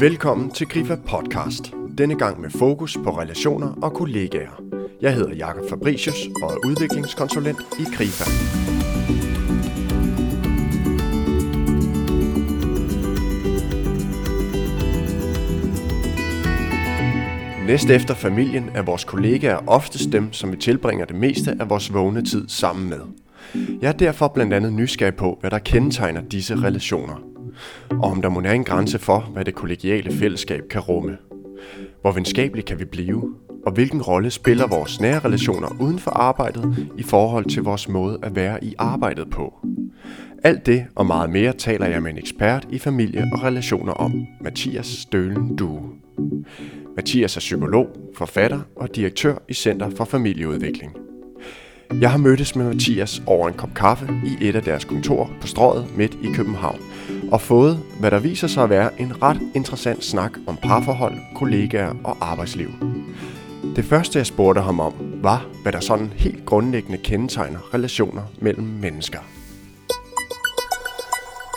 Velkommen til Grifa Podcast. Denne gang med fokus på relationer og kollegaer. Jeg hedder Jakob Fabricius og er udviklingskonsulent i Grifa. Næst efter familien er vores kollegaer oftest dem, som vi tilbringer det meste af vores vågne tid sammen med. Jeg er derfor blandt andet nysgerrig på, hvad der kendetegner disse relationer. Og om der må være en grænse for, hvad det kollegiale fællesskab kan rumme. Hvor venskabeligt kan vi blive, og hvilken rolle spiller vores nære relationer uden for arbejdet i forhold til vores måde at være i arbejdet på. Alt det og meget mere taler jeg med en ekspert i familie og relationer om, Mathias Stølen Due. Mathias er psykolog, forfatter og direktør i Center for Familieudvikling. Jeg har mødtes med Mathias over en kop kaffe i et af deres kontorer på strøget midt i København, og fået, hvad der viser sig at være en ret interessant snak om parforhold, kollegaer og arbejdsliv. Det første jeg spurgte ham om, var, hvad der sådan helt grundlæggende kendetegner relationer mellem mennesker.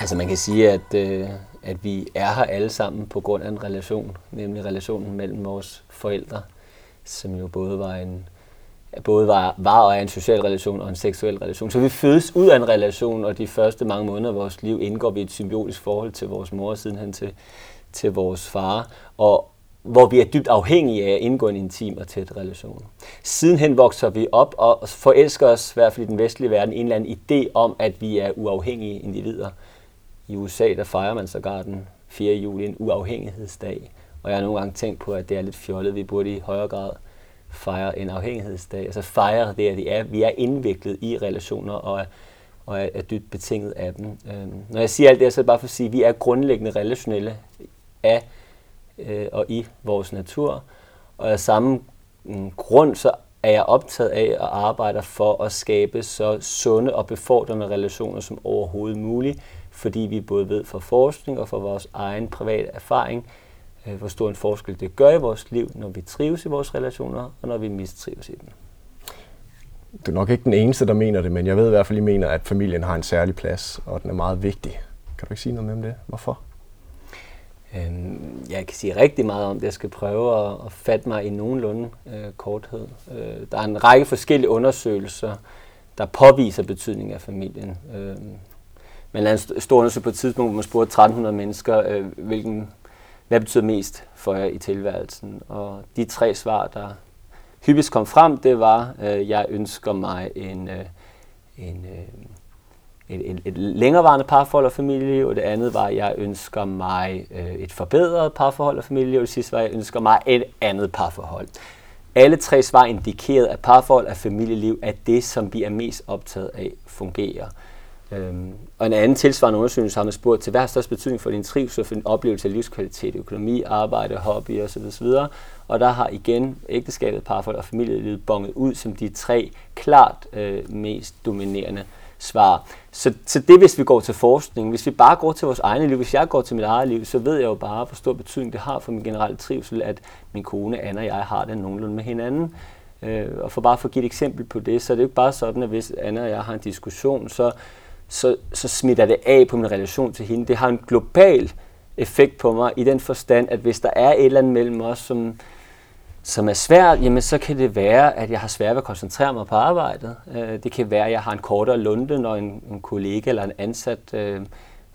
Altså man kan sige, at, øh, at vi er her alle sammen på grund af en relation, nemlig relationen mellem vores forældre, som jo både var en både var, var og er en social relation og en seksuel relation. Så vi fødes ud af en relation, og de første mange måneder af vores liv indgår vi i et symbiotisk forhold til vores mor, og sidenhen til, til vores far, og hvor vi er dybt afhængige af at indgå en intim og tæt relation. Sidenhen vokser vi op og forelsker os, i hvert fald i den vestlige verden, en eller anden idé om, at vi er uafhængige individer. I USA, der fejrer man sågar den 4. juli en uafhængighedsdag, og jeg har nogle gange tænkt på, at det er lidt fjollet. Vi burde i højere grad fejre en afhængighedsdag. Altså fejre det, at vi er, vi er indviklet i relationer og er, og er, er dybt betinget af dem. Øhm, når jeg siger alt det, så er det bare for at sige, at vi er grundlæggende relationelle af øh, og i vores natur. Og af samme mm, grund, så er jeg optaget af at arbejde for at skabe så sunde og befordrende relationer som overhovedet muligt, fordi vi både ved fra forskning og fra vores egen private erfaring, hvor stor en forskel det gør i vores liv, når vi trives i vores relationer, og når vi mistrives i dem. Du er nok ikke den eneste, der mener det, men jeg ved i hvert fald, at I mener, at familien har en særlig plads, og den er meget vigtig. Kan du ikke sige noget om det? Hvorfor? Øhm, jeg kan sige rigtig meget om det. Jeg skal prøve at, at fatte mig i nogenlunde øh, korthed. Øh, der er en række forskellige undersøgelser, der påviser betydningen af familien. Øh, man lavede en stor undersøgelse på et tidspunkt, hvor man spurgte 1300 mennesker, øh, hvilken hvad betyder mest for jer i tilværelsen? Og de tre svar, der hyppigst kom frem, det var, øh, jeg ønsker mig en, øh, en, øh, et, et, et længerevarende parforhold og familieliv, og det andet var, jeg ønsker mig øh, et forbedret parforhold og familieliv, og det sidste var, jeg ønsker mig et andet parforhold. Alle tre svar indikerede, at parforhold og familieliv er det, som vi er mest optaget af fungerer. Øhm, og en anden tilsvarende undersøgelse har man spurgt til, hvad har størst betydning for din trivsel, for din oplevelse af livskvalitet, økonomi, arbejde, hobby osv. osv. Og der har igen ægteskabet, parforhold og familielivet bonget ud som de tre klart øh, mest dominerende svar. Så, så det hvis vi går til forskning, hvis vi bare går til vores egne liv, hvis jeg går til mit eget liv, så ved jeg jo bare, hvor stor betydning det har for min generelle trivsel, at min kone Anna og jeg har det nogenlunde med hinanden. Øh, og for bare for at give et eksempel på det, så er det jo ikke bare sådan, at hvis Anna og jeg har en diskussion, så så, så smitter det af på min relation til hende. Det har en global effekt på mig i den forstand, at hvis der er et eller andet mellem os, som, som er svært, jamen så kan det være, at jeg har svært ved at koncentrere mig på arbejdet. Øh, det kan være, at jeg har en kortere lunde, når en, en kollega eller en ansat øh,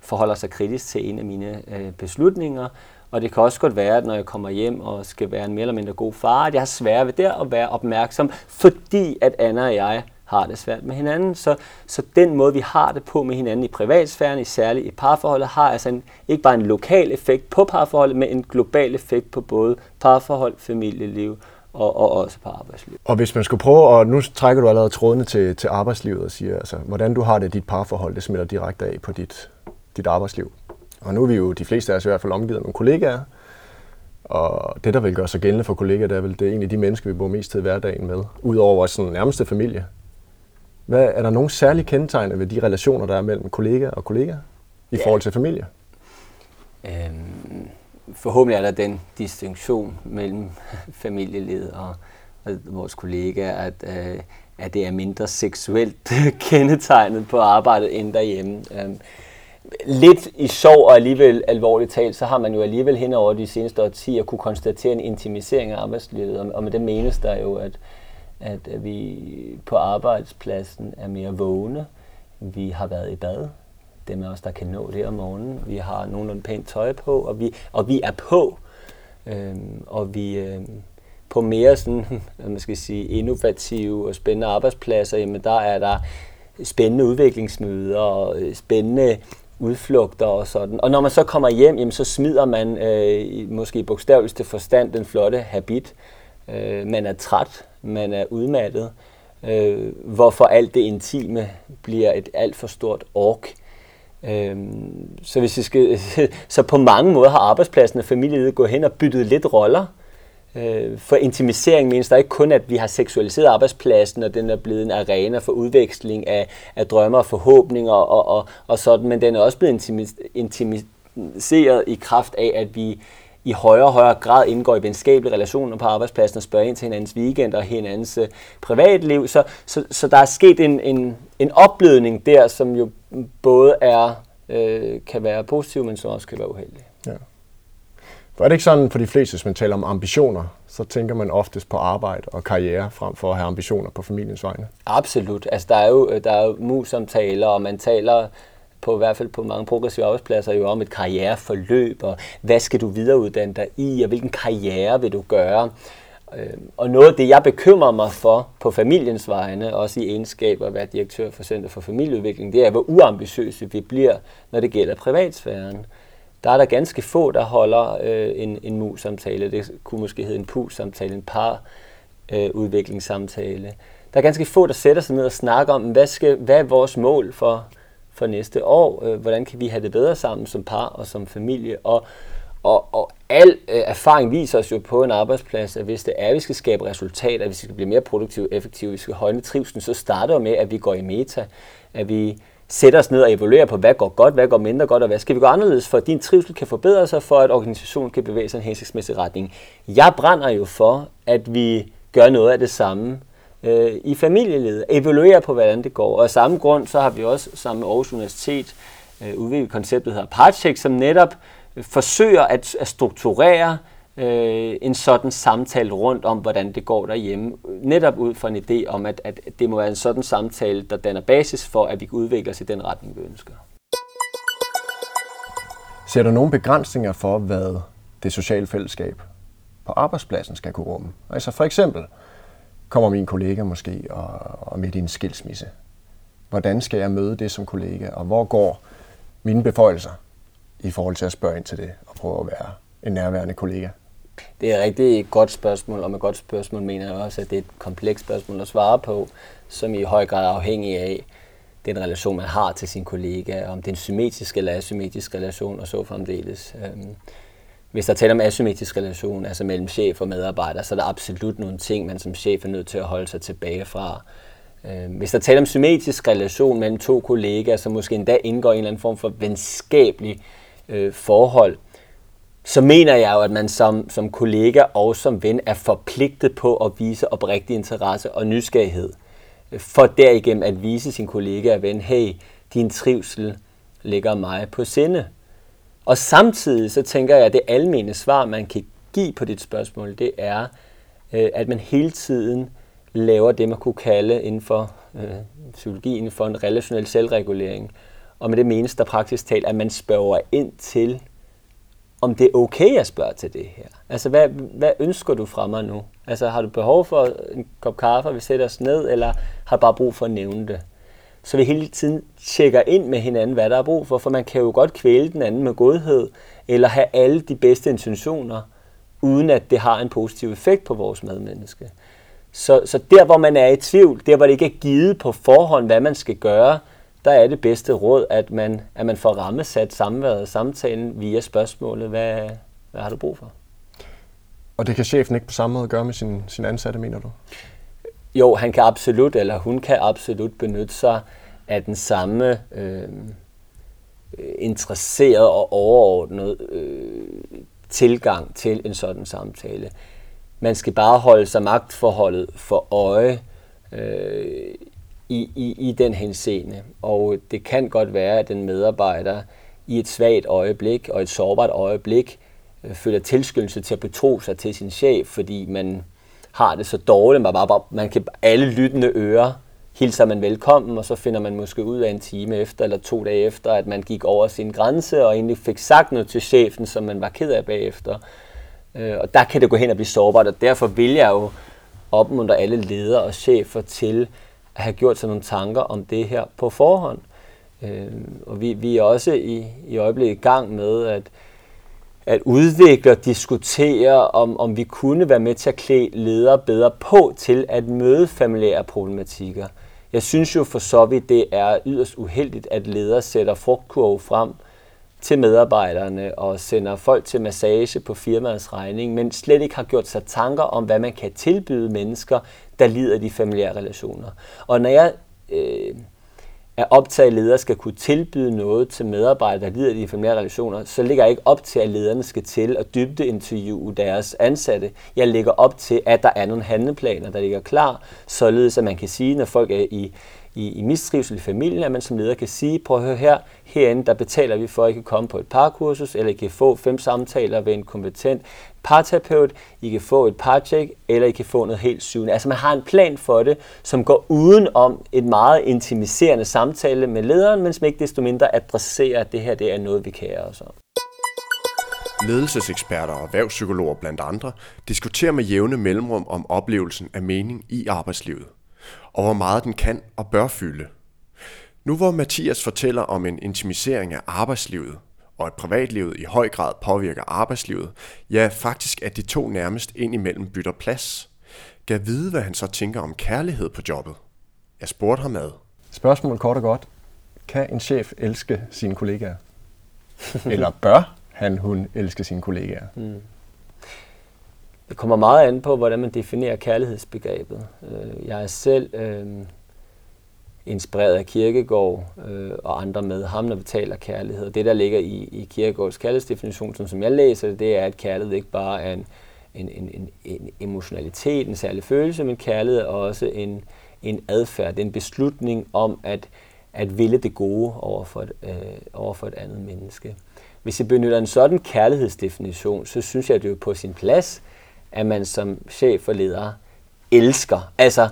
forholder sig kritisk til en af mine øh, beslutninger. Og det kan også godt være, at når jeg kommer hjem og skal være en mere eller mindre god far, at jeg har svært ved der at være opmærksom, fordi at Anna og jeg har det svært med hinanden. Så, så den måde, vi har det på med hinanden i privatsfæren, i særligt i parforholdet, har altså en, ikke bare en lokal effekt på parforholdet, men en global effekt på både parforhold, familieliv og, og også på arbejdsliv. Og hvis man skulle prøve, og nu trækker du allerede trådene til, til arbejdslivet og siger, altså, hvordan du har det dit parforhold, det smitter direkte af på dit, dit arbejdsliv. Og nu er vi jo de fleste af os i hvert fald omgivet med kollegaer, og det, der vil gøre sig gældende for kollegaer, det er vel det er egentlig de mennesker, vi bor mest tid i hverdagen med, udover vores sådan, nærmeste familie. Hvad, er der nogle særlige kendetegn ved de relationer, der er mellem kollega og kollega i ja. forhold til familie? Øhm, forhåbentlig er der den distinktion mellem familielivet og, og vores kollegaer, at, øh, at det er mindre seksuelt kendetegnet på arbejdet end derhjemme. Øhm, lidt i sjov og alligevel alvorligt talt, så har man jo alligevel hen over de seneste årtier kunne konstatere en intimisering af arbejdslivet, og med det menes der jo, at, at vi på arbejdspladsen er mere vågne, vi har været i bad, dem af os, der kan nå det om morgenen, vi har nogenlunde pænt tøj på, og vi, og vi er på, øhm, og vi øhm, på mere sådan, man skal sige, innovative og spændende arbejdspladser, jamen der er der spændende udviklingsmøder og øh, spændende udflugter og sådan. Og når man så kommer hjem, jamen, så smider man øh, måske i bogstaveligste forstand den flotte habit. Øh, man er træt, man er udmattet, øh, hvorfor alt det intime bliver et alt for stort ork. Øh, så, hvis vi skal, så på mange måder har arbejdspladsen og familielivet gået hen og byttet lidt roller. Øh, for intimisering menes der ikke kun, at vi har seksualiseret arbejdspladsen, og den er blevet en arena for udveksling af, af drømme og forhåbninger og, og, og sådan, men den er også blevet intimiseret i kraft af, at vi i højere og højere grad indgår i venskabelige relationer på arbejdspladsen og spørger ind til hinandens weekend og hinandens uh, privatliv. Så, så, så der er sket en, en, en opblødning der, som jo både er øh, kan være positiv, men som også kan være uheldig. Ja. For er det ikke sådan for de fleste, hvis man taler om ambitioner, så tænker man oftest på arbejde og karriere frem for at have ambitioner på familiens vegne? Absolut. Altså, der er jo, der er jo mus-samtaler, og man taler på i hvert fald på mange progressive arbejdspladser jo om et karriereforløb, og hvad skal du videreuddanne dig i, og hvilken karriere vil du gøre. Øhm, og noget af det, jeg bekymrer mig for på familiens vegne, også i egenskab af at være direktør for Center for Familieudvikling, det er, hvor uambitiøse vi bliver, når det gælder privatsfæren der er der ganske få, der holder øh, en, en mus-samtale. Det kunne måske hedde en pus-samtale, en par-udviklingssamtale. Øh, der er ganske få, der sætter sig ned og snakker om, hvad, skal, hvad er vores mål for, for næste år? Øh, hvordan kan vi have det bedre sammen som par og som familie? Og, og, og al øh, erfaring viser os jo på en arbejdsplads, at hvis det er, at vi skal skabe resultater, at vi skal blive mere produktive, effektive, vi skal højne trivsel, så starter med, at vi går i meta, at vi sætter os ned og evaluerer på, hvad går godt, hvad går mindre godt, og hvad skal vi gå anderledes, for at din trivsel kan forbedre sig, for at organisationen kan bevæge sig i en hensigtsmæssig retning. Jeg brænder jo for, at vi gør noget af det samme øh, i familielivet, evaluere på, hvordan det går. Og af samme grund, så har vi også sammen med Aarhus Universitet øh, udviklet konceptet, der hedder Partcheck, som netop øh, forsøger at, at strukturere øh, en sådan samtale rundt om, hvordan det går derhjemme. Netop ud fra en idé om, at, at det må være en sådan samtale, der danner basis for, at vi kan udvikle os i den retning, vi ønsker. Ser du nogle begrænsninger for, hvad det sociale fællesskab på arbejdspladsen skal kunne rumme? Altså for eksempel, kommer min kollega måske og, og midt i en skilsmisse. Hvordan skal jeg møde det som kollega, og hvor går mine beføjelser i forhold til at spørge ind til det og prøve at være en nærværende kollega? Det er et rigtig godt spørgsmål, og med godt spørgsmål mener jeg også, at det er et komplekst spørgsmål at svare på, som i høj grad er afhængig af den relation, man har til sin kollega, om det er en symmetrisk eller asymmetrisk relation, og så fremdeles. Øhm, hvis der taler om asymmetrisk relation, altså mellem chef og medarbejder, så er der absolut nogle ting, man som chef er nødt til at holde sig tilbage fra. Øh, hvis der taler om symmetrisk relation mellem to kollegaer, som måske endda indgår i en eller anden form for venskabelig øh, forhold, så mener jeg jo, at man som, som kollega og som ven er forpligtet på at vise oprigtig interesse og nysgerrighed. For derigennem at vise sin kollega og ven, hey, din trivsel ligger mig på sinde. Og samtidig så tænker jeg, at det almene svar, man kan give på dit spørgsmål, det er, øh, at man hele tiden laver det, man kunne kalde inden for øh, psykologien for en relationel selvregulering. Og med det menes der praktisk talt, at man spørger ind til om det er okay at spørge til det her. Altså, hvad, hvad ønsker du fra mig nu? Altså, har du behov for en kop kaffe, og vi sætter os ned, eller har du bare brug for at nævne det? Så vi hele tiden tjekker ind med hinanden, hvad der er brug for, for man kan jo godt kvæle den anden med godhed, eller have alle de bedste intentioner, uden at det har en positiv effekt på vores medmenneske. Så, så der, hvor man er i tvivl, der, hvor det ikke er givet på forhånd, hvad man skal gøre, der er det bedste råd, at man, at man får rammesat samværet og samtalen via spørgsmålet, hvad, hvad har du brug for? Og det kan chefen ikke på samme måde gøre med sin, sin ansatte, mener du? Jo, han kan absolut, eller hun kan absolut benytte sig af den samme øh, interesseret og overordnet øh, tilgang til en sådan samtale. Man skal bare holde sig magtforholdet for øje øh, i, i, i den henseende. Og det kan godt være, at den medarbejder i et svagt øjeblik og et sårbart øjeblik øh, føler tilskyndelse til at betro sig til sin chef, fordi man har det så dårligt, man, bare, man kan alle lyttende ører hilser man velkommen, og så finder man måske ud af en time efter eller to dage efter, at man gik over sin grænse og egentlig fik sagt noget til chefen, som man var ked af bagefter. Øh, og der kan det gå hen og blive sårbart, og derfor vil jeg jo opmuntre alle ledere og chefer til at have gjort sig nogle tanker om det her på forhånd. Øh, og vi, vi er også i, i øjeblikket i gang med at, at udvikle og diskutere, om, om vi kunne være med til at klæde ledere bedre på til at møde familiære problematikker. Jeg synes jo for så vidt, det er yderst uheldigt, at ledere sætter frugtkurve frem til medarbejderne og sender folk til massage på firmaets regning, men slet ikke har gjort sig tanker om, hvad man kan tilbyde mennesker, der lider af de familiære relationer. Og når jeg øh, at optage ledere skal kunne tilbyde noget til medarbejdere, der lider af de familiære relationer, så ligger jeg ikke op til, at lederne skal til at dybdeinterviewe deres ansatte. Jeg lægger op til, at der er nogle handleplaner, der ligger klar, således at man kan sige, når folk er i i, i mistrivsel i familien, at man som leder kan sige, prøv at høre her, herinde der betaler vi for, at I kan komme på et parkursus, eller I kan få fem samtaler ved en kompetent parterapeut, I kan få et parcheck, eller I kan få noget helt syvende. Altså man har en plan for det, som går uden om et meget intimiserende samtale med lederen, men som ikke desto mindre adresserer, at det her det er noget, vi kærer os om. Ledelseseksperter og erhvervspsykologer blandt andre diskuterer med jævne mellemrum om oplevelsen af mening i arbejdslivet og hvor meget den kan og bør fylde. Nu hvor Mathias fortæller om en intimisering af arbejdslivet, og at privatlivet i høj grad påvirker arbejdslivet, ja faktisk at de to nærmest indimellem bytter plads. Gav vide, hvad han så tænker om kærlighed på jobbet. Jeg spurgte ham ad. Spørgsmålet kort og godt. Kan en chef elske sine kollegaer? Eller bør han, hun elske sine kollegaer? Mm. Det kommer meget an på, hvordan man definerer kærlighedsbegrebet. Øh, jeg er selv øh, inspireret af Kirkegaard øh, og andre med ham, når vi taler kærlighed. Det, der ligger i, i Kirkegaards kærlighedsdefinition, som, som jeg læser det, det er, at kærlighed ikke bare er en, en, en, en, en emotionalitet, en særlig følelse, men kærlighed er også en, en adfærd, det er en beslutning om at, at ville det gode over for, et, øh, over for et andet menneske. Hvis jeg benytter en sådan kærlighedsdefinition, så synes jeg, at det er på sin plads, at man som chef og leder elsker. Altså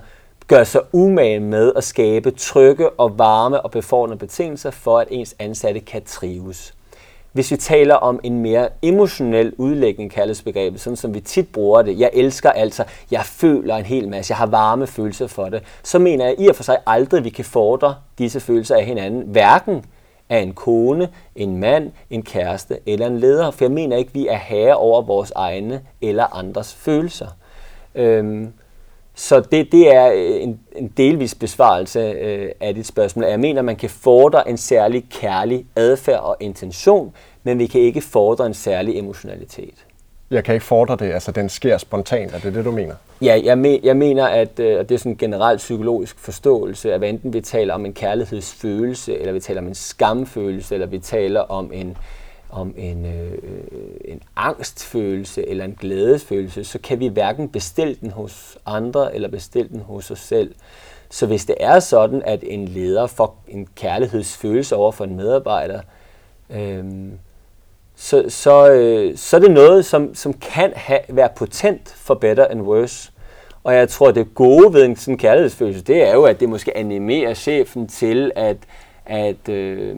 gør sig umage med at skabe trygge og varme og befordrende betingelser for, at ens ansatte kan trives. Hvis vi taler om en mere emotionel udlægning, kaldes begrebet, sådan som vi tit bruger det, jeg elsker altså, jeg føler en hel masse, jeg har varme følelser for det, så mener jeg i og for sig aldrig, at vi kan fordre disse følelser af hinanden, hverken af en kone, en mand, en kæreste eller en leder. For jeg mener ikke, at vi er herre over vores egne eller andres følelser. Øhm, så det, det er en, en delvis besvarelse øh, af dit spørgsmål. Jeg mener, man kan fordre en særlig kærlig adfærd og intention, men vi kan ikke fordre en særlig emotionalitet jeg kan ikke fordre det, altså den sker spontant, er det det, du mener? Ja, jeg, me, jeg mener, at øh, det er sådan en generelt psykologisk forståelse, at hvad enten vi taler om en kærlighedsfølelse, eller vi taler om en skamfølelse, eller vi taler om en, om en, øh, øh, en angstfølelse eller en glædesfølelse, så kan vi hverken bestille den hos andre eller bestille den hos os selv. Så hvis det er sådan, at en leder får en kærlighedsfølelse over for en medarbejder, øh, så, så, øh, så er det noget, som, som kan have, være potent for better and worse. Og jeg tror, det gode ved en sådan kærlighedsfølelse, det er jo, at det måske animerer chefen til at, at, øh,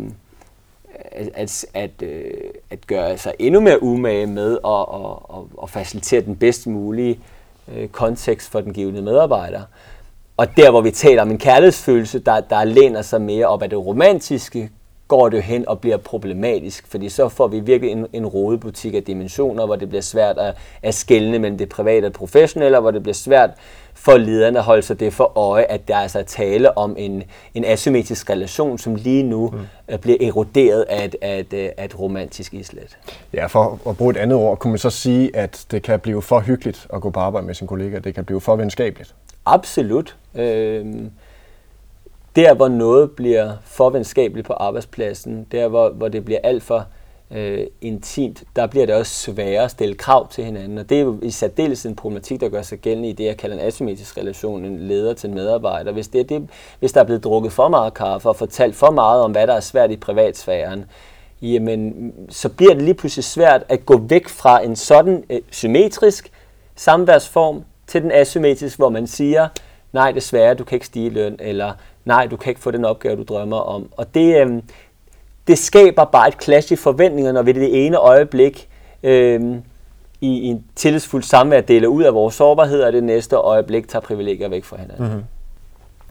at, at, at, øh, at gøre sig endnu mere umage med at, at, at, at facilitere den bedst mulige øh, kontekst for den givende medarbejder. Og der, hvor vi taler om en kærlighedsfølelse, der, der læner sig mere op af det romantiske, går det hen og bliver problematisk, fordi så får vi virkelig en, en rodebutik af dimensioner, hvor det bliver svært at, at skelne mellem det private og det professionelle, hvor det bliver svært for lederne at holde sig det for øje, at der altså er tale om en, en asymmetrisk relation, som lige nu mm. bliver eroderet af et, af, et, af et romantisk islet. Ja, for at bruge et andet ord, kunne man så sige, at det kan blive for hyggeligt at gå på arbejde med sin kollega, det kan blive for venskabeligt? Absolut. Øh, der, hvor noget bliver for venskabeligt på arbejdspladsen, der, hvor, hvor det bliver alt for øh, intimt, der bliver det også sværere at stille krav til hinanden. Og det er jo i særdeles en problematik, der gør sig gældende i det, jeg kalder en asymmetrisk relation, en leder til en medarbejder. Hvis, det, det, hvis der er blevet drukket for meget kaffe og fortalt for meget om, hvad der er svært i privatsfæren, jamen, så bliver det lige pludselig svært at gå væk fra en sådan øh, symmetrisk samværsform til den asymmetrisk, hvor man siger, nej, desværre, du kan ikke stige løn, eller nej, du kan ikke få den opgave, du drømmer om. Og det, øh, det skaber bare et clash i forventninger, når vi det ene øjeblik øh, i en tillidsfuld samvær deler ud af vores sårbarhed, og det næste øjeblik tager privilegier væk fra hinanden. Mm-hmm.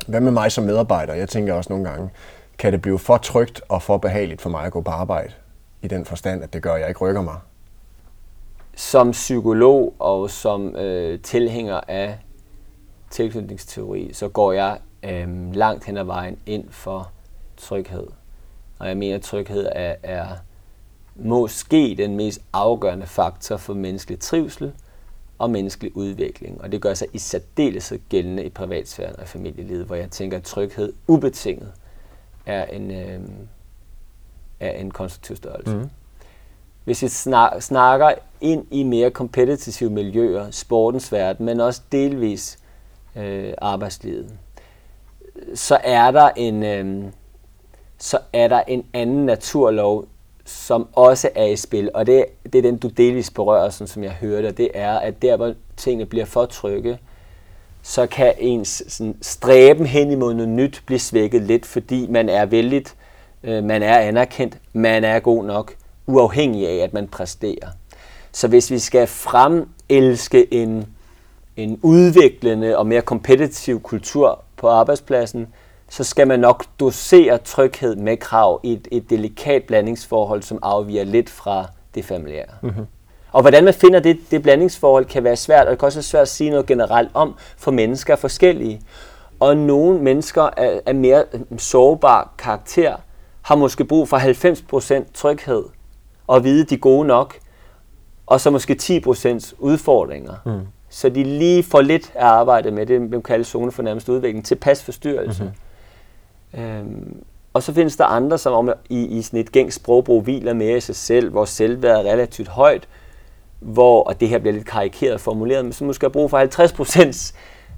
Hvad med mig som medarbejder? Jeg tænker også nogle gange, kan det blive for trygt og for behageligt for mig at gå på arbejde? I den forstand, at det gør, at jeg ikke rykker mig. Som psykolog og som øh, tilhænger af tilknytningsteori, så går jeg øh, langt hen ad vejen ind for tryghed. Og jeg mener, at tryghed er, er måske den mest afgørende faktor for menneskelig trivsel og menneskelig udvikling. Og det gør sig i særdeleshed gældende i privatsfæren og familielivet, hvor jeg tænker, at tryghed ubetinget er en, øh, er en konstruktiv størrelse. Mm. Hvis vi snakker ind i mere kompetitive miljøer, sportens verden, men også delvis øh, arbejdslivet, så er der en øh, så er der en anden naturlov, som også er i spil, og det, det er den, du delvis berører, sådan som jeg hørte, det er, at der, hvor tingene bliver for trygge, så kan ens sådan, stræben hen imod noget nyt blive svækket lidt, fordi man er vældig, øh, man er anerkendt, man er god nok, uafhængig af, at man præsterer. Så hvis vi skal fremelske en, en udviklende og mere kompetitiv kultur på arbejdspladsen, så skal man nok dosere tryghed med krav i et, et delikat blandingsforhold, som afviger lidt fra det familiære. Mm-hmm. Og hvordan man finder det, det blandingsforhold kan være svært, og det kan også være svært at sige noget generelt om, for mennesker er forskellige. Og nogle mennesker er, er mere sårbar karakter, har måske brug for 90% tryghed, og vide, de er gode nok, og så måske 10% udfordringer. Mm. Så de lige får lidt af arbejde med det, man kalder zone for nærmest udvikling, til pasforstyrrelse. Mm-hmm. Øhm, og så findes der andre, som om i, i sådan et gængs sprogbrug hviler mere i sig selv, hvor selvværd er relativt højt, hvor, og det her bliver lidt karikeret formuleret, men som måske har brug for 50%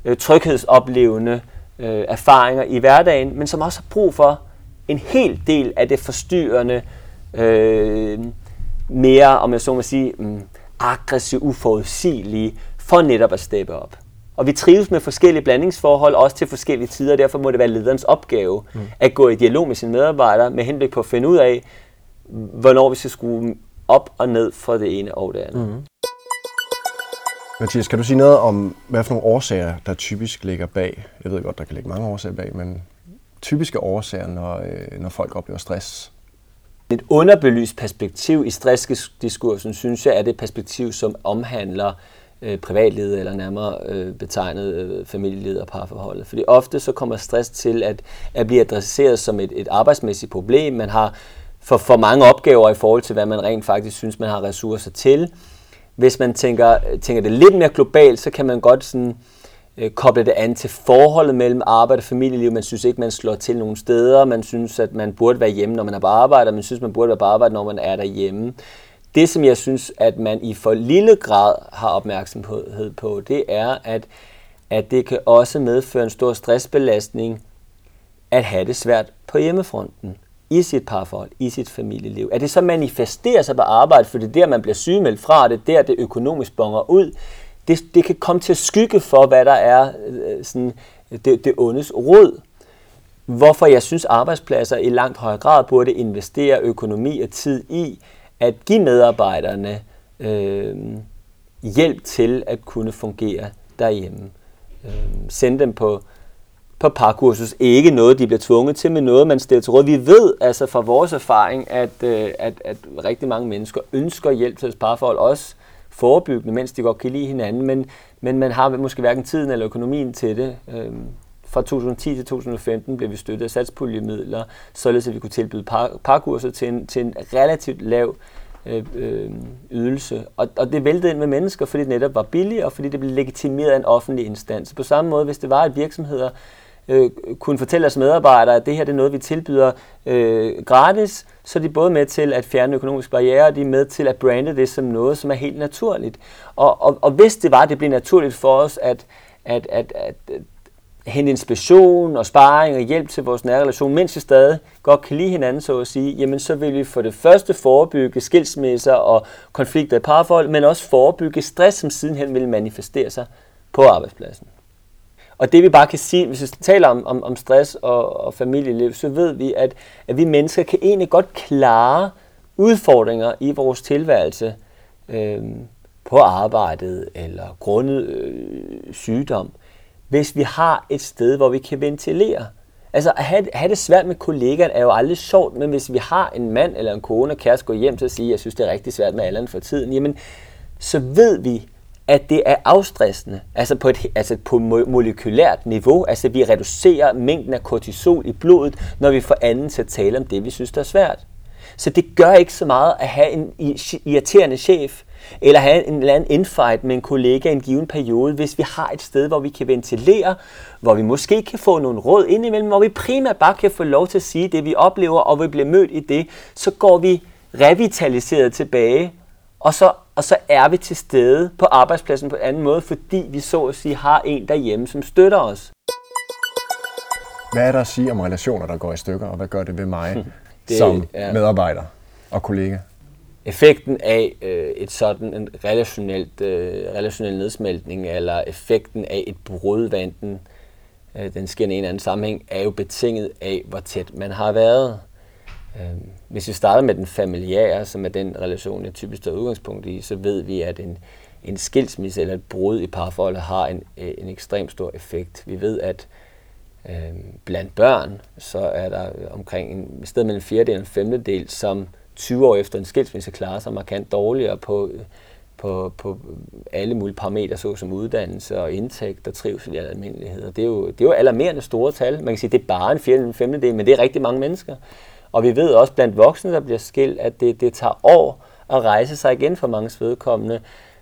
øh, tryghedsoplevende øh, erfaringer i hverdagen, men som også har brug for en hel del af det forstyrrende, øh, mere, om jeg så må sige, mm, um, aggressiv, uforudsigelige, for netop at steppe op. Og vi trives med forskellige blandingsforhold, også til forskellige tider, og derfor må det være lederens opgave mm. at gå i dialog med sine medarbejdere med henblik på at finde ud af, hvornår vi skal skrue op og ned for det ene og det andet. Mm. Mathias, kan du sige noget om, hvad for nogle årsager, der typisk ligger bag? Jeg ved godt, der kan ligge mange årsager bag, men typiske årsager, når, øh, når folk oplever stress? Et underbelyst perspektiv i stressdiskursen, synes jeg, er det perspektiv, som omhandler øh, Øh, privatlivet, eller nærmere øh, betegnet øh, familielivet og parforholdet. Fordi ofte så kommer stress til at, at blive adresseret som et, et arbejdsmæssigt problem. Man har for, for mange opgaver i forhold til, hvad man rent faktisk synes, man har ressourcer til. Hvis man tænker, tænker det lidt mere globalt, så kan man godt sådan, øh, koble det an til forholdet mellem arbejde og familieliv. Man synes ikke, man slår til nogen steder. Man synes, at man burde være hjemme, når man er på arbejde, og man synes, man burde være på arbejde, når man er derhjemme. Det, som jeg synes, at man i for lille grad har opmærksomhed på, det er, at, at det kan også medføre en stor stressbelastning at have det svært på hjemmefronten i sit parforhold, i sit familieliv. At det så manifesterer sig på arbejde, for det er der, man bliver sygemeldt fra, det er der, det økonomisk bonger ud. Det, det kan komme til at skygge for, hvad der er øh, sådan, det, det ondes rod. Hvorfor jeg synes, arbejdspladser i langt højere grad burde investere økonomi og tid i at give medarbejderne øh, hjælp til at kunne fungere derhjemme. Øh, sende dem på, på parkursus. Ikke noget, de bliver tvunget til, men noget, man stiller til råd. Vi ved altså fra vores erfaring, at, øh, at, at rigtig mange mennesker ønsker hjælp til deres parforhold, også forebyggende, mens de godt kan lide hinanden, men, men man har måske hverken tiden eller økonomien til det. Øh, fra 2010 til 2015 blev vi støttet af satspuljemidler, således at vi kunne tilbyde par, parkurser til en, til en relativt lav øh, øh, ydelse. Og, og det væltede ind med mennesker, fordi det netop var billigt, og fordi det blev legitimeret af en offentlig instans. På samme måde, hvis det var, at virksomheder øh, kunne fortælle deres medarbejdere, at det her det er noget, vi tilbyder øh, gratis, så er de både med til at fjerne økonomiske barriere, og de er med til at brande det som noget, som er helt naturligt. Og, og, og hvis det var, at det blev naturligt for os at, at, at, at hente inspiration og sparring og hjælp til vores nære relation, mens vi stadig godt kan lide hinanden, så at sige, jamen så vil vi for det første forebygge skilsmisser og konflikter i parforhold, men også forebygge stress, som sidenhen vil manifestere sig på arbejdspladsen. Og det vi bare kan sige, hvis vi taler om, om, om stress og, og familieliv, så ved vi, at, at vi mennesker kan egentlig godt klare udfordringer i vores tilværelse øh, på arbejdet eller grundet øh, sygdom, hvis vi har et sted, hvor vi kan ventilere. Altså at have, have det svært med kollegaen er jo aldrig sjovt, men hvis vi har en mand eller en kone og kæreste går hjem til at sige, at jeg synes, det er rigtig svært med alderen for tiden, jamen så ved vi, at det er afstressende, altså på et altså på molekylært niveau, altså vi reducerer mængden af kortisol i blodet, når vi får anden til at tale om det, vi synes, der er svært. Så det gør ikke så meget at have en irriterende chef, eller have en eller anden infight med en kollega i en given periode, hvis vi har et sted, hvor vi kan ventilere, hvor vi måske kan få nogle råd indimellem, hvor vi primært bare kan få lov til at sige det, vi oplever, og vi bliver mødt i det, så går vi revitaliseret tilbage, og så, og så er vi til stede på arbejdspladsen på en anden måde, fordi vi så at sige har en derhjemme, som støtter os. Hvad er der at sige om relationer, der går i stykker, og hvad gør det ved mig det, som er... medarbejder og kollega? Effekten af øh, et sådan en relationelt, øh, relationel nedsmeltning, eller effekten af et brud, hvad enten øh, den sker i en eller anden sammenhæng, er jo betinget af, hvor tæt man har været. Øh, hvis vi starter med den familiære, som er den relation, jeg typisk tager udgangspunkt i, så ved vi, at en, en skilsmisse eller et brud i parforholdet har en, øh, en ekstrem stor effekt. Vi ved, at øh, blandt børn, så er der omkring en sted mellem en fjerdedel og en femtedel, som 20 år efter en skilsmisse klarer sig markant dårligere på, på, på alle mulige parametre, såsom uddannelse og indtægt og trivsel i almindelighed. Og det er jo, det er jo alarmerende store tal. Man kan sige, det er bare en fjerde, femtedel, men det er rigtig mange mennesker. Og vi ved også blandt voksne, der bliver skilt, at det, det tager år at rejse sig igen for mange vedkommende.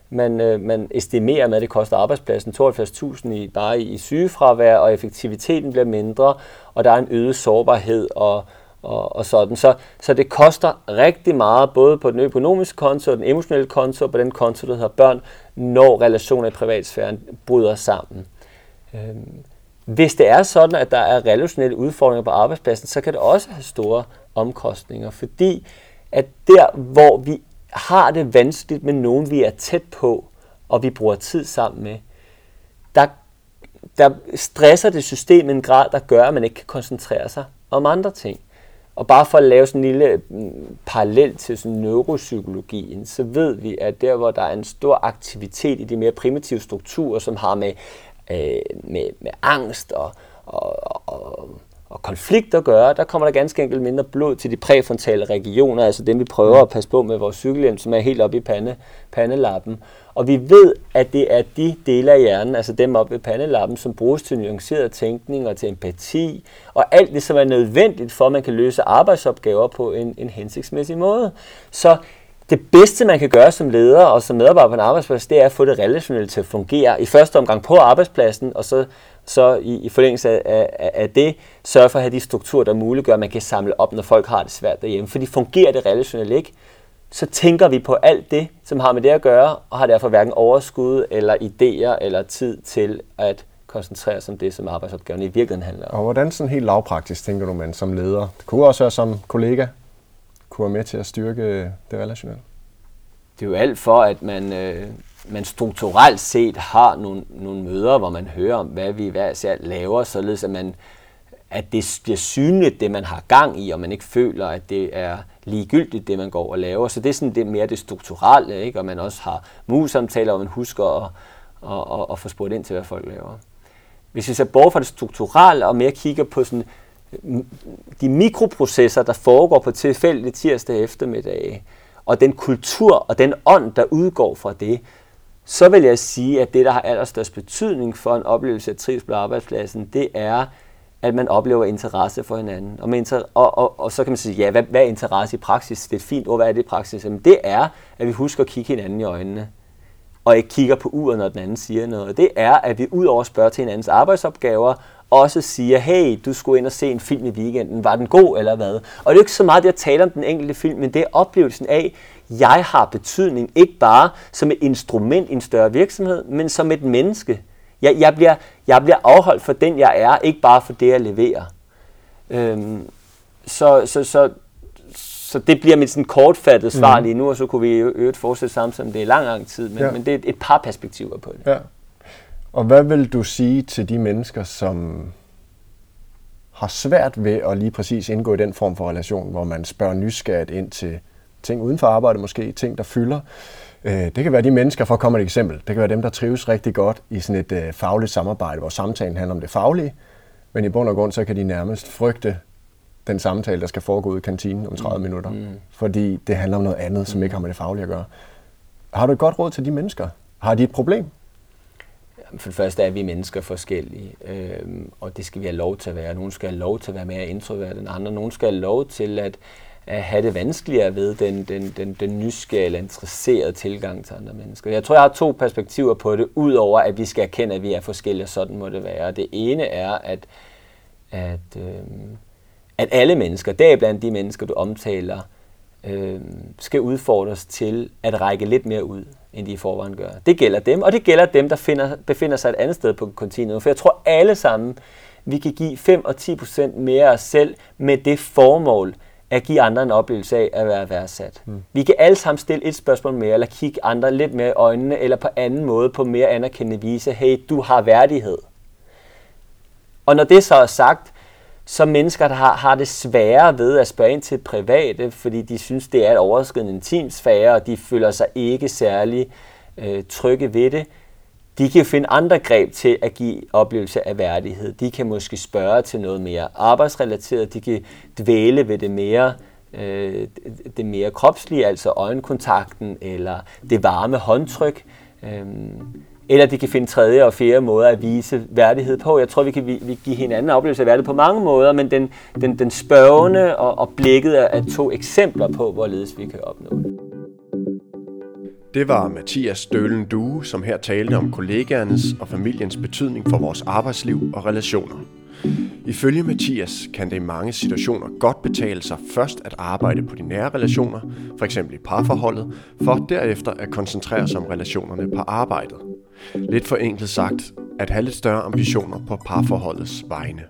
Man, øh, man estimerer med, at det koster arbejdspladsen 72.000 i, bare i sygefravær, og effektiviteten bliver mindre, og der er en øget sårbarhed og, og, og sådan. Så, så det koster rigtig meget, både på den økonomiske konto og den emotionelle konto, og på den konto, der hedder børn, når relationer i privatsfæren bryder sammen. Øhm, hvis det er sådan, at der er relationelle udfordringer på arbejdspladsen, så kan det også have store omkostninger, fordi at der, hvor vi har det vanskeligt med nogen, vi er tæt på, og vi bruger tid sammen med, der, der stresser det system i en grad, der gør, at man ikke kan koncentrere sig om andre ting. Og bare for at lave sådan en lille mm, parallel til sådan neuropsykologien, så ved vi, at der, hvor der er en stor aktivitet i de mere primitive strukturer, som har med, øh, med, med angst og, og, og, og konflikt at gøre, der kommer der ganske enkelt mindre blod til de præfrontale regioner, altså dem vi prøver at passe på med vores cykelhjelm, som er helt oppe i pande, pandelappen. Og vi ved, at det er de dele af hjernen, altså dem oppe ved pandelappen, som bruges til nuanceret tænkning og til empati, og alt det, som er nødvendigt for, at man kan løse arbejdsopgaver på en, en hensigtsmæssig måde. Så det bedste, man kan gøre som leder og som medarbejder på en arbejdsplads, det er at få det relationelle til at fungere. I første omgang på arbejdspladsen, og så, så i, i forlængelse af, af, af det, sørge for at have de strukturer, der muliggør, at man kan samle op, når folk har det svært derhjemme. Fordi fungerer det relationelle ikke, så tænker vi på alt det, som har med det at gøre, og har derfor hverken overskud eller idéer eller tid til at koncentrere sig om det, som arbejdsopgaven i virkeligheden handler om. Og hvordan sådan helt lavpraktisk tænker du, man som leder? Det kunne også være som kollega, kunne være med til at styrke det relationelle? Det er jo alt for, at man, øh, man strukturelt set har nogle, nogle møder, hvor man hører om, hvad vi hver især laver, således at man at det bliver synligt, det man har gang i, og man ikke føler, at det er ligegyldigt, det man går og laver. Så det er sådan det mere det strukturelle, ikke? og man også har mus-samtaler, og man husker at, at, at, at få spurgt ind til, hvad folk laver. Hvis vi ser bort fra det strukturelle og mere kigger på sådan de mikroprocesser, der foregår på tilfældige tirsdag eftermiddag, og den kultur og den ånd, der udgår fra det, så vil jeg sige, at det, der har allerstørst betydning for en oplevelse af trivsel på arbejdspladsen, det er, at man oplever interesse for hinanden. Og, med inter- og, og, og så kan man sige, ja, hvad, hvad er interesse i praksis? Det er et fint ord, hvad er det i praksis? Jamen, det er, at vi husker at kigge hinanden i øjnene, og ikke kigger på uret, når den anden siger noget. Det er, at vi ud over at spørge til hinandens arbejdsopgaver, også siger, hey, du skulle ind og se en film i weekenden, var den god eller hvad? Og det er jo ikke så meget det at tale om den enkelte film, men det er oplevelsen af, jeg har betydning ikke bare som et instrument i en større virksomhed, men som et menneske. Jeg, jeg, bliver, jeg bliver afholdt for den, jeg er, ikke bare for det, jeg leverer. Øhm, så, så, så, så det bliver mit sådan kortfattet svar mm. lige nu, og så kunne vi øvrigt fortsætte sammen, det er lang, lang tid, men, ja. men det er et par perspektiver på det. Ja. Og hvad vil du sige til de mennesker, som har svært ved at lige præcis indgå i den form for relation, hvor man spørger nysgerrigt ind til ting uden for arbejde måske, ting der fylder. Øh, det kan være de mennesker, for at komme et eksempel, det kan være dem, der trives rigtig godt i sådan et øh, fagligt samarbejde, hvor samtalen handler om det faglige, men i bund og grund, så kan de nærmest frygte den samtale, der skal foregå i kantinen om 30 mm. minutter, mm. fordi det handler om noget andet, som ikke har med det faglige at gøre. Har du et godt råd til de mennesker? Har de et problem? For det første er vi mennesker forskellige, øh, og det skal vi have lov til at være. Nogle skal have lov til at være mere introvert end andre. Nogle skal have lov til at, at have det vanskeligere ved den, den, den, den nysgerrige eller interesserede tilgang til andre mennesker. Jeg tror, jeg har to perspektiver på det, udover at vi skal erkende, at vi er forskellige, og sådan må det være. Det ene er, at, at, øh, at alle mennesker, deriblandt de mennesker, du omtaler, øh, skal udfordres til at række lidt mere ud end de i forvejen gør. Det gælder dem, og det gælder dem, der finder, befinder sig et andet sted på kontinuet. For jeg tror alle sammen, vi kan give 5 og 10 procent mere af os selv med det formål, at give andre en oplevelse af at være værdsat. Mm. Vi kan alle sammen stille et spørgsmål mere, eller kigge andre lidt mere i øjnene, eller på anden måde på mere anerkendende vise, hey, du har værdighed. Og når det så er sagt, så mennesker, der har, har det sværere ved at spørge ind til private, fordi de synes, det er et overskridende intimsfære, og de føler sig ikke særlig øh, trygge ved det, de kan finde andre greb til at give oplevelse af værdighed. De kan måske spørge til noget mere arbejdsrelateret, de kan dvæle ved det mere, øh, det mere kropslige, altså øjenkontakten eller det varme håndtryk. Øh, eller de kan finde tredje og fjerde måder at vise værdighed på. Jeg tror, vi kan vi, vi give hinanden oplevelse af værdighed på mange måder, men den, den, den spørgende og, og blikket er, er to eksempler på, hvorledes vi kan opnå det. Det var Mathias Stølen Due, som her talte om kollegaernes og familiens betydning for vores arbejdsliv og relationer. Ifølge Mathias kan det i mange situationer godt betale sig først at arbejde på de nære relationer, f.eks. i parforholdet, for derefter at koncentrere sig om relationerne på arbejdet. Lidt for enkelt sagt, at have lidt større ambitioner på parforholdets vegne.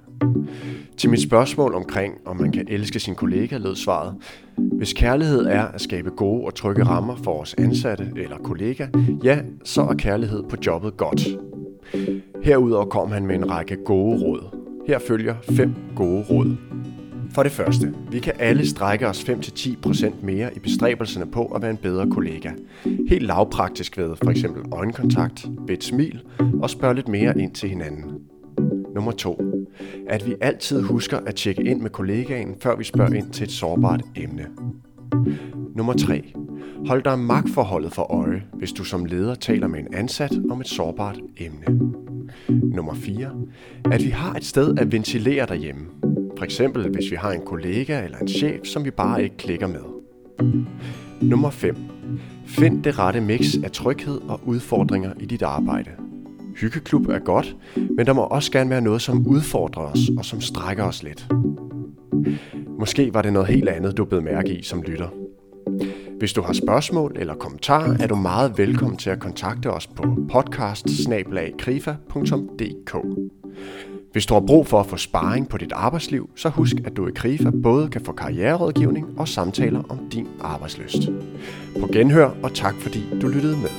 Til mit spørgsmål omkring, om man kan elske sin kollega, lød svaret, hvis kærlighed er at skabe gode og trygge rammer for vores ansatte eller kollega, ja, så er kærlighed på jobbet godt. Herudover kom han med en række gode råd. Her følger fem gode råd. For det første, vi kan alle strække os 5-10% mere i bestræbelserne på at være en bedre kollega. Helt lavpraktisk ved for eksempel øjenkontakt, ved et smil og spørge lidt mere ind til hinanden. Nummer 2. At vi altid husker at tjekke ind med kollegaen, før vi spørger ind til et sårbart emne. Nummer 3. Hold dig magtforholdet for øje, hvis du som leder taler med en ansat om et sårbart emne. Nummer 4. At vi har et sted at ventilere derhjemme. For eksempel hvis vi har en kollega eller en chef, som vi bare ikke klikker med. Nummer 5. Find det rette mix af tryghed og udfordringer i dit arbejde. Hyggeklub er godt, men der må også gerne være noget, som udfordrer os og som strækker os lidt. Måske var det noget helt andet, du blev mærke i som lytter. Hvis du har spørgsmål eller kommentarer, er du meget velkommen til at kontakte os på podcast Hvis du har brug for at få sparring på dit arbejdsliv, så husk, at du i Krifa både kan få karriererådgivning og samtaler om din arbejdsløst. På genhør, og tak fordi du lyttede med.